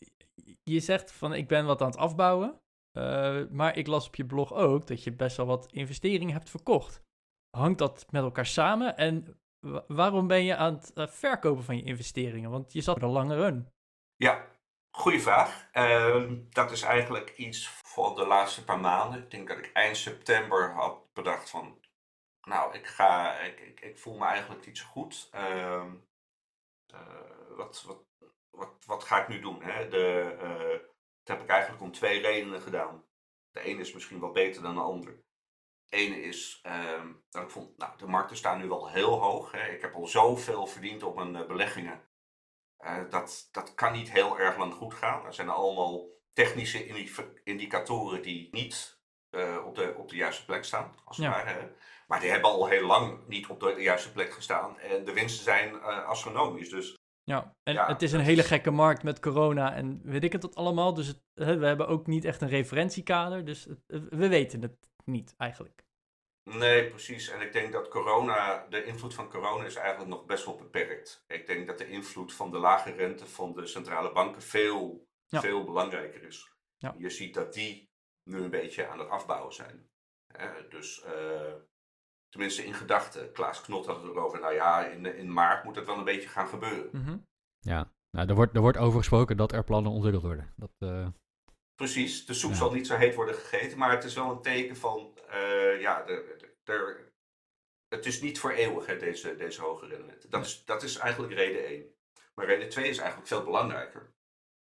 je zegt van ik ben wat aan het afbouwen. eh, maar ik las op je blog ook dat je best wel wat investeringen hebt verkocht. Hangt dat met elkaar samen? En wa- waarom ben je aan het eh, verkopen van je investeringen? Want je zat er lange run. Ja, goede vraag. Ehm, dat is eigenlijk iets voor de laatste paar maanden. Ik denk dat ik eind september had bedacht van, nou, ik ga, ik, ik, ik voel me eigenlijk niet zo goed. Ehm, eh, wat, wat, wat, wat ga ik nu doen? Hè? De, eh, dat heb ik eigenlijk om twee redenen gedaan. De ene is misschien wel beter dan de ander. Ene is ehm, dat ik vond, nou, de markten staan nu wel heel hoog. Hè? Ik heb al zoveel verdiend op mijn eh, beleggingen. Eh, dat, dat kan niet heel erg lang goed gaan. Er zijn allemaal technische indi- indicatoren die niet eh, op, de, op de juiste plek staan, als Ja. hè. Maar die hebben al heel lang niet op de juiste plek gestaan. En de winsten zijn astronomisch. Dus Ja, en Ja, het is een hele gekke markt met corona en weet ik het dat allemaal. Dus het, we hebben ook niet echt een referentiekader. Dus het- we weten het niet eigenlijk. nee, precies. En ik denk dat corona, de invloed van corona is eigenlijk nog best wel beperkt. Ik denk dat de invloed van de lage rente van de centrale banken veel, Ja. veel belangrijker is. Ja. Je ziet dat die nu een beetje aan het afbouwen zijn. Hè, dus eh, tenminste in gedachten. Klaas Knot had het erover. Nou ja, in, in maart moet het wel een beetje gaan gebeuren. Mhm. Ja, nou, er, wordt, er wordt over gesproken dat er plannen ontwikkeld worden. Dat, eh, Precies, de soep Ja. zal niet zo heet worden gegeten, maar het is wel een teken van, eh, ja, de, de- de- het is niet voor eeuwig, hè, deze, deze hoge rendementen. Dat is, dat is eigenlijk reden 1. Maar reden 2 is eigenlijk veel belangrijker.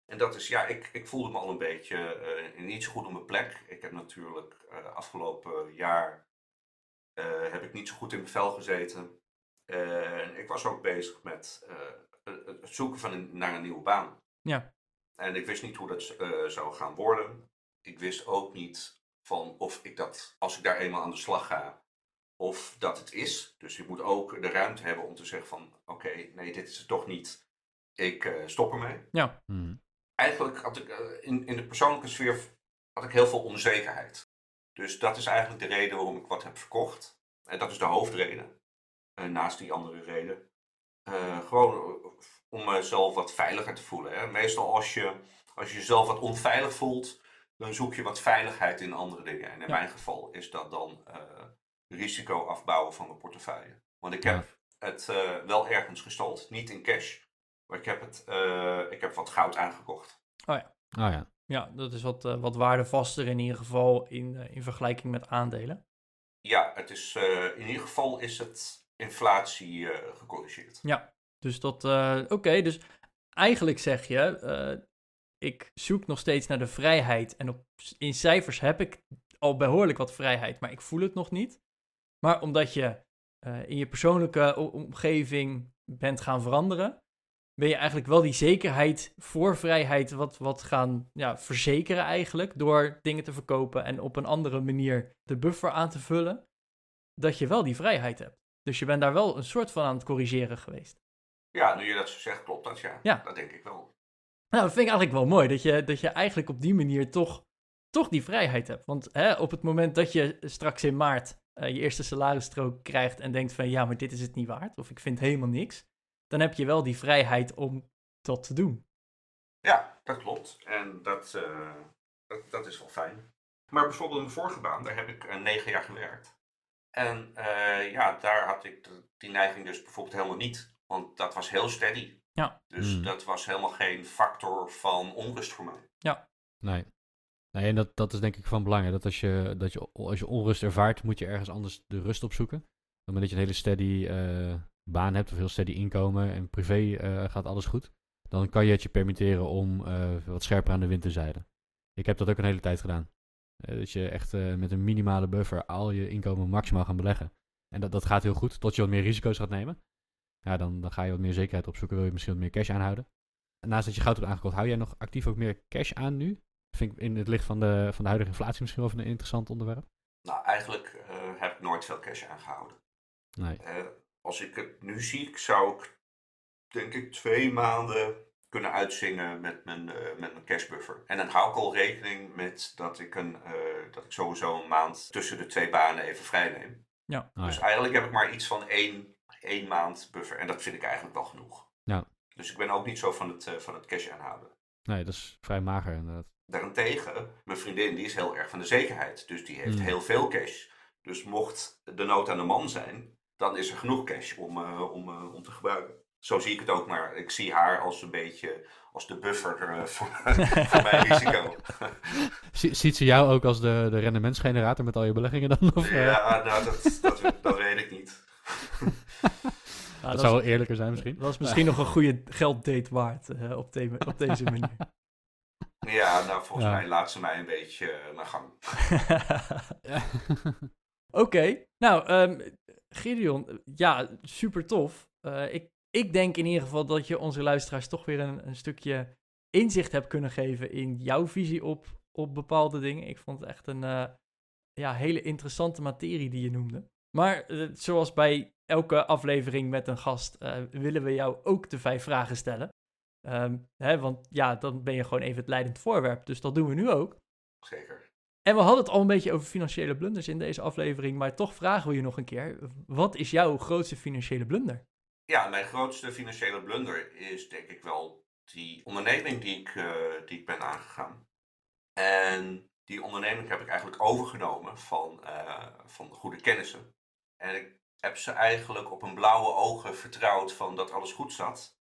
En dat is, ja, ik, ik voelde me al een beetje eh, niet zo goed op mijn plek. Ik heb natuurlijk eh, afgelopen jaar, heb ik niet zo goed in mijn vel gezeten. En ik was ook bezig met het het zoeken van een, naar een nieuwe baan. Ja. En ik wist niet hoe dat eh, zou gaan worden. Ik wist ook niet van of ik dat, als ik daar eenmaal aan de slag ga, of dat het is. Dus ik moet ook de ruimte hebben om te zeggen van, oké, nee, dit is het toch niet. Ik eh, stop ermee. mhm. Eigenlijk had ik eh, in, in de persoonlijke sfeer had ik heel veel onzekerheid. Dus dat is eigenlijk de reden waarom ik wat heb verkocht. En dat is de hoofdreden. eh, naast die andere reden. Eh, gewoon eh, om mezelf wat veiliger te voelen. Hè. Meestal als je, als je jezelf wat onveilig voelt, dan zoek je wat veiligheid in andere dingen. En in Ja. mijn geval is dat dan eh, risico afbouwen van mijn portefeuille. Want ik Ja. heb het eh, wel ergens gestold, niet in cash. Maar ik heb, het, eh, ik heb wat goud aangekocht. Ah ja. Ja, dat is wat, eh, wat waardevaster in ieder geval in, eh, in vergelijking met aandelen. Ja, het is, eh, in ieder geval is het inflatie eh, gecorrigeerd. Dus dat, eh, oké, dus eigenlijk zeg je, eh, ik zoek nog steeds naar de vrijheid. En op, in cijfers heb ik al behoorlijk wat vrijheid, maar ik voel het nog niet. Maar omdat je in je persoonlijke omgeving bent gaan veranderen, ben je eigenlijk wel die zekerheid voor vrijheid wat, wat gaan ja, verzekeren eigenlijk. Door dingen te verkopen en op een andere manier de buffer aan te vullen. Dat je wel die vrijheid hebt. Dus je bent daar wel een soort van aan het corrigeren geweest. Ja, nu je dat zo zegt, klopt dat ja. Ja. Dat denk ik wel. Nou, dat vind ik eigenlijk wel mooi. Dat je, dat je eigenlijk op die manier toch, toch die vrijheid hebt. Want hè, op het moment dat je straks in maart eh, je eerste salarisstrook krijgt en denkt van ja, maar dit is het niet waard. Of ik vind helemaal niks. Dan heb je wel die vrijheid om dat te doen. Ja, dat klopt. En dat, eh, dat, dat is wel fijn. Maar bijvoorbeeld in mijn vorige baan, daar heb ik eh, negen jaar gewerkt. En eh, ja, daar had ik de- die neiging dus bijvoorbeeld helemaal niet. Want dat was heel steady. Ja. Dus Hmm. dat was helemaal geen factor van onrust voor mij. Nee. Nee, en dat, dat is denk ik van belang. hè, Dat als je, dat je, als je onrust ervaart, moet je ergens anders de rust opzoeken. Op het moment dat je een hele steady eh, baan hebt of heel steady inkomen en privé eh, gaat alles goed, dan kan je het je permitteren om eh, wat scherper aan de wind te zeilen. Ik heb dat ook een hele tijd gedaan. Eh, dat je echt eh, met een minimale buffer al je inkomen maximaal gaan beleggen. En dat, dat gaat heel goed, tot je wat meer risico's gaat nemen. Ja, dan, dan ga je wat meer zekerheid opzoeken, wil je misschien wat meer cash aanhouden. En naast dat je goud hebt aangekocht, hou jij nog actief ook meer cash aan nu? Vind ik in het licht van de, van de huidige inflatie misschien wel een interessant onderwerp. Nou, eigenlijk eh, heb ik nooit veel cash aangehouden. Nee. Als ik het nu zie, zou ik denk ik twee maanden kunnen uitzingen met mijn, eh, met mijn cashbuffer. En dan hou ik al rekening met dat ik, een, eh, dat ik sowieso een maand tussen de twee banen even vrij neem. Ah, Dus ja. eigenlijk heb ik maar iets van één, één maand buffer. En dat vind ik eigenlijk wel genoeg. Ja. Dus ik ben ook niet zo van het, eh, van het cash aanhouden. Nee, dat is vrij mager inderdaad. Daarentegen, mijn vriendin die is heel erg van de zekerheid. Dus die heeft Hmm. heel veel cash. Dus mocht de nood aan de man zijn, dan is er genoeg cash om, eh, om, eh, om te gebruiken. Zo zie ik het ook, maar ik zie haar als een beetje als de buffer eh, voor, [LAUGHS] voor mijn risico. [LAUGHS] Zie- ziet ze jou ook als de, de rendementsgenerator met al je beleggingen dan? Of, eh? ja, nou, dat, dat, dat weet ik niet. [LAUGHS] Dat dat, zou wel eerlijker zijn misschien. dat is misschien nog een goede gelddate waard eh, op, de- op deze manier. Ja, nou, volgens Ja. mij laat ze mij een beetje eh, naar gang. Oké, nou, ehm, Gideon, ja, super tof. Eh, ik, ik denk in ieder geval dat je onze luisteraars toch weer een, een stukje inzicht hebt kunnen geven in jouw visie op, op bepaalde dingen. Ik vond het echt een eh, ja, hele interessante materie die je noemde. Maar eh, zoals bij elke aflevering met een gast eh, willen we jou ook de vijf vragen stellen. Ehm, hè, want ja, dan ben je gewoon even het leidend voorwerp. Dus dat doen we nu ook. Zeker. En we hadden het al een beetje over financiële blunders in deze aflevering, maar toch vragen we je nog een keer: wat is jouw grootste financiële blunder? Ja, mijn grootste financiële blunder is denk ik wel die onderneming die ik, eh, die ik ben aangegaan. En die onderneming heb ik eigenlijk overgenomen van, eh, van de goede kennissen. En ik heb ze eigenlijk op een blauwe ogen vertrouwd van dat alles goed zat.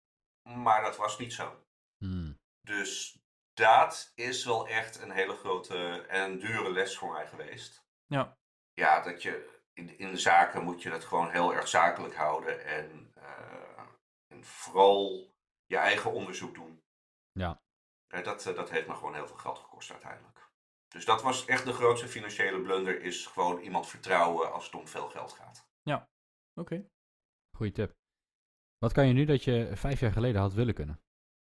Maar dat was niet zo. Hmm. Dus dat is wel echt een hele grote en dure les voor mij geweest. Ja. Ja, dat je in, in de zaken moet je dat gewoon heel erg zakelijk houden en, en vooral je eigen onderzoek doen. Ja. Eh, dat, eh, dat heeft me gewoon heel veel geld gekost uiteindelijk. Dus dat was echt de grootste financiële blunder, is gewoon iemand vertrouwen als het om veel geld gaat. Oké. Goeie tip. Wat kan je nu dat je vijf jaar geleden had willen kunnen?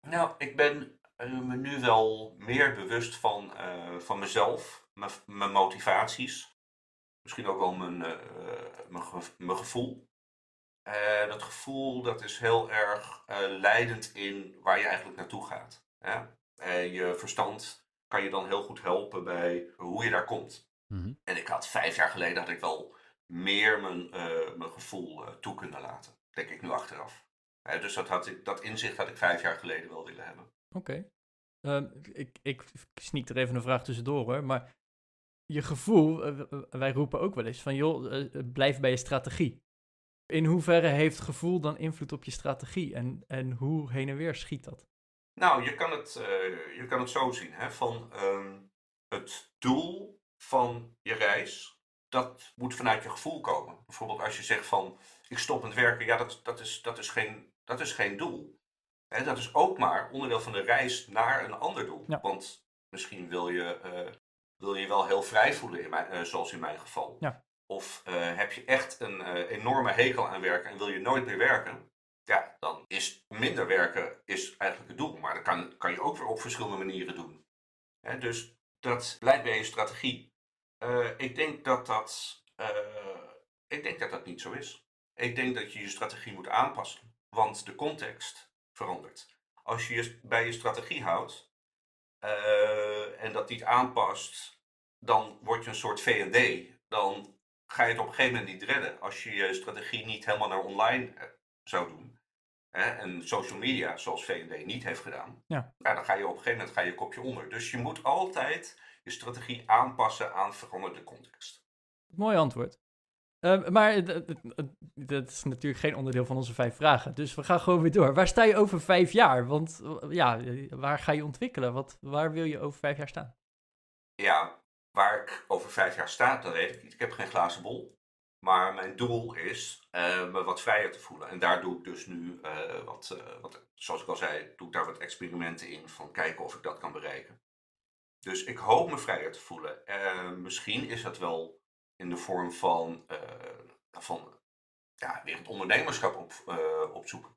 Nou, ik ben eh, me nu wel meer bewust van, eh, van mezelf, mijn- motivaties. Misschien ook wel mijn, eh, mijn gevoel. Eh, dat gevoel dat is heel erg eh, leidend in waar je eigenlijk naartoe gaat. Hè? Eh, je verstand kan je dan heel goed helpen bij hoe je daar komt. Mhm. En ik had vijf jaar geleden had ik wel meer mijn, eh, mijn gevoel toe kunnen laten. Denk ik nu achteraf. Eh, dus dat, had ik, dat inzicht had ik vijf jaar geleden wel willen hebben. Oké. Ehm, ik, ik sneak er even een vraag tussendoor hoor, maar je gevoel, wij roepen ook wel eens van joh, blijf bij je strategie. In hoeverre heeft gevoel dan invloed op je strategie en, en hoe heen en weer schiet dat? Nou, je kan het, eh, je kan het zo zien. Hè? Van, ehm, het doel van je reis, dat moet vanuit je gevoel komen. Bijvoorbeeld als je zegt van, ik stop met werken. Ja, dat, dat, is, dat, is, geen, dat is geen doel. Hè, dat is ook maar onderdeel van de reis naar een ander doel. Ja. Want misschien wil je, eh, wil je wel heel vrij voelen, in mijn, eh, zoals in mijn geval. Ja. Of eh, heb je echt een eh, enorme hekel aan werken en wil je nooit meer werken? Ja, dan is minder werken is eigenlijk het doel. Maar dat kan, kan je ook weer op verschillende manieren doen. Hè, dus dat blijkt bij je strategie. Eh, ik, denk dat dat, ik denk dat dat niet zo is. Ik denk dat je je strategie moet aanpassen. Want de context verandert. Als je je bij je strategie houdt en dat niet aanpast, dan word je een soort V&D. Dan ga je het op een gegeven moment niet redden. Als je je strategie niet helemaal naar online eh, zou doen, hè, en social media, zoals V&D niet heeft gedaan, Ja. nou, dan ga je op een gegeven moment ga je kopje onder. Dus je moet altijd je strategie aanpassen aan veranderde context. Mooi antwoord. Ehm, maar dat is natuurlijk geen onderdeel van onze vijf vragen. Dus we gaan gewoon weer door. Waar sta je over vijf jaar? Want ja, eh, waar ga je ontwikkelen? Wat, waar wil je over vijf jaar staan? Ja, waar ik over vijf jaar sta, dat weet ik niet. Ik heb geen glazen bol. Maar mijn doel is eh, me wat vrijer te voelen. En daar doe ik dus nu eh, wat, eh, wat, zoals ik al zei, doe ik daar wat experimenten in van kijken of ik dat kan bereiken. Dus ik hoop me vrijer te voelen. Misschien is dat wel in de vorm van, van ja, weer het ondernemerschap op, opzoeken.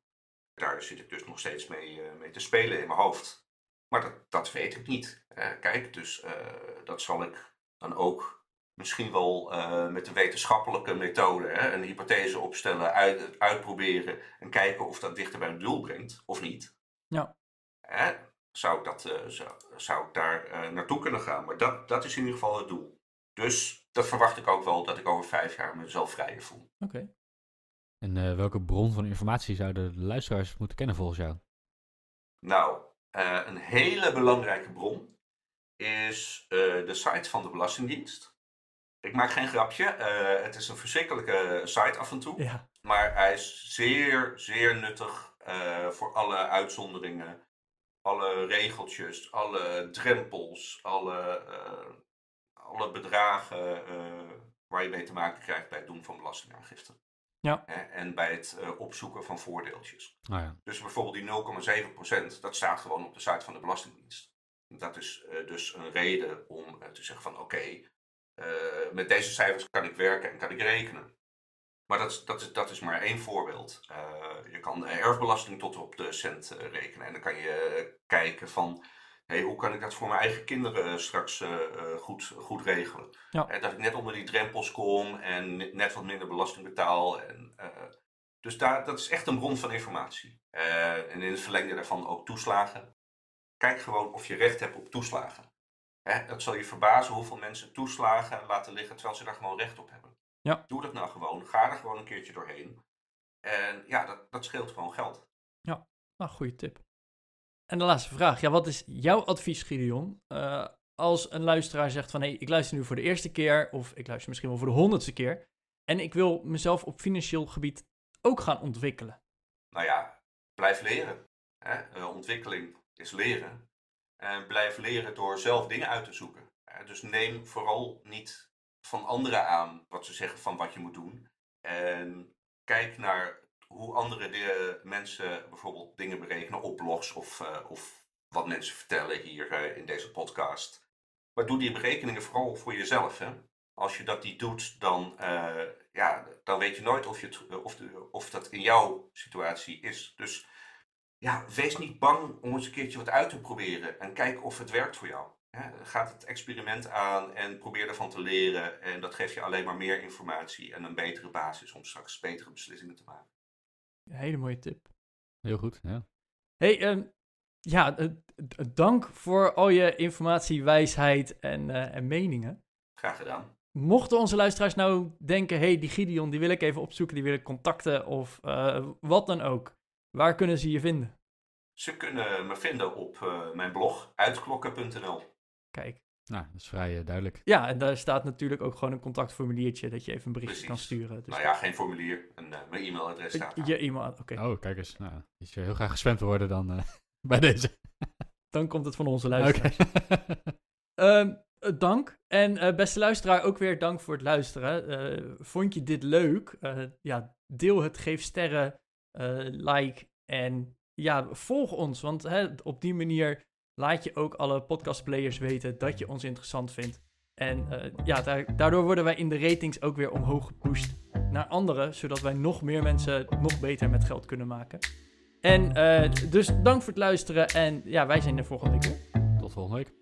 Daar zit ik dus nog steeds mee, mee te spelen in mijn hoofd. Maar dat, dat weet ik niet. Eh, kijk, dus eh, dat zal ik dan ook misschien wel eh, met de wetenschappelijke methode hè, een hypothese opstellen, uit, uitproberen en kijken of dat dichter bij het doel brengt of niet. Ja. Hè, zou, ik dat, zou, zou ik daar naartoe kunnen gaan? Maar dat, dat is in ieder geval het doel. Dus dat verwacht ik ook wel dat ik over vijf jaar mezelf vrijer voel. Oké. En welke bron van informatie zouden de luisteraars moeten kennen volgens jou? Nou, eh, een hele belangrijke bron is eh, de site van de Belastingdienst. Ik maak geen grapje. eh, het is een verschrikkelijke site af en toe. Ja. Maar hij is zeer, zeer nuttig voor alle uitzonderingen. Alle regeltjes, alle drempels, alle, alle bedragen waar je mee te maken krijgt bij het doen van belastingaangifte. Ja. En bij het eh, opzoeken van voordeeltjes. Nou ja, Dus bijvoorbeeld die 0,7%, dat staat gewoon op de site van de Belastingdienst. Dat is eh, dus een reden om eh, te zeggen van oké, eh, met deze cijfers kan ik werken en kan ik rekenen. Maar dat, is- dat, is, dat is maar één voorbeeld. Eh, je kan de erfbelasting tot op de cent rekenen. En dan kan je kijken van, hey, hoe kan ik dat voor mijn eigen kinderen straks eh, eh, goed, goed regelen? Ja. Eh, dat ik net onder die drempels kom en ne- net wat minder belasting betaal. En, eh, dus daar, dat is echt een bron van informatie. Eh, en in het verlengde daarvan ook toeslagen. Kijk gewoon of je recht hebt op toeslagen. Hè, het zal je verbazen hoeveel mensen toeslagen laten liggen terwijl ze daar gewoon recht op hebben. Ja. Doe dat nou gewoon. Ga er gewoon een keertje doorheen. En ja, dat, dat scheelt gewoon geld. Nou, goede tip. En de laatste vraag. Ja, wat is jouw advies, Gideon? Eh, als een luisteraar zegt van... hé, hey, ik luister nu voor de eerste keer... of ik luister misschien wel voor de honderdste keer... en ik wil mezelf op financieel gebied ook gaan ontwikkelen. Nou ja, blijf leren. Hè? Eh, ontwikkeling is leren. En blijf leren door zelf dingen uit te zoeken. Dus neem vooral niet van anderen aan wat ze zeggen van wat je moet doen. En kijk naar hoe andere de mensen bijvoorbeeld dingen berekenen op blogs of, eh, of wat mensen vertellen hier eh, in deze podcast. Maar doe die berekeningen vooral voor jezelf. Hè? Als je dat niet doet, dan, eh, ja, dan weet je nooit of, je of, of dat in jouw situatie is. Dus ja, wees niet bang om eens een keertje wat uit te proberen en kijk of het werkt voor jou. Gaat het experiment aan en probeer ervan te leren. En dat geeft je alleen maar meer informatie en een betere basis om straks betere beslissingen te maken. Een hele mooie tip. heel goed. Ja. hey, ehm, ja, dank voor al je informatie, wijsheid en, eh, en meningen. Graag gedaan. Mochten onze luisteraars nou denken... hey, die Gideon, die wil ik even opzoeken... die wil ik contacten of eh, wat dan ook. Waar kunnen ze je vinden? Ze kunnen me vinden op eh, mijn blog uitklokken.nl. Kijk. Nou, dat is vrij eh, duidelijk. Ja, en daar staat natuurlijk ook gewoon een contactformuliertje... dat je even een berichtje kan sturen. Dus Nou ja, geen formulier. Een, eh, mijn e-mailadres staat daar. je e-mail, oké. Oh, kijk eens. Nou, als je heel graag gespamd wil worden, dan eh, [LAUGHS] bij deze. Dan komt het van onze luisteraars. [LAUGHS] Ehm, eh, dank. En eh, beste luisteraar, ook weer dank voor het luisteren. Eh, vond je dit leuk? Eh, ja, deel het, geef sterren, eh, like en ja, volg ons. Want hè, op die manier laat je ook alle podcastplayers weten dat je ons interessant vindt. En eh, ja, daar- daardoor worden wij in de ratings ook weer omhoog gepusht naar anderen, zodat wij nog meer mensen nog beter met geld kunnen maken. En eh, dus dank voor het luisteren en ja, wij zijn er volgende week. Tot volgende week.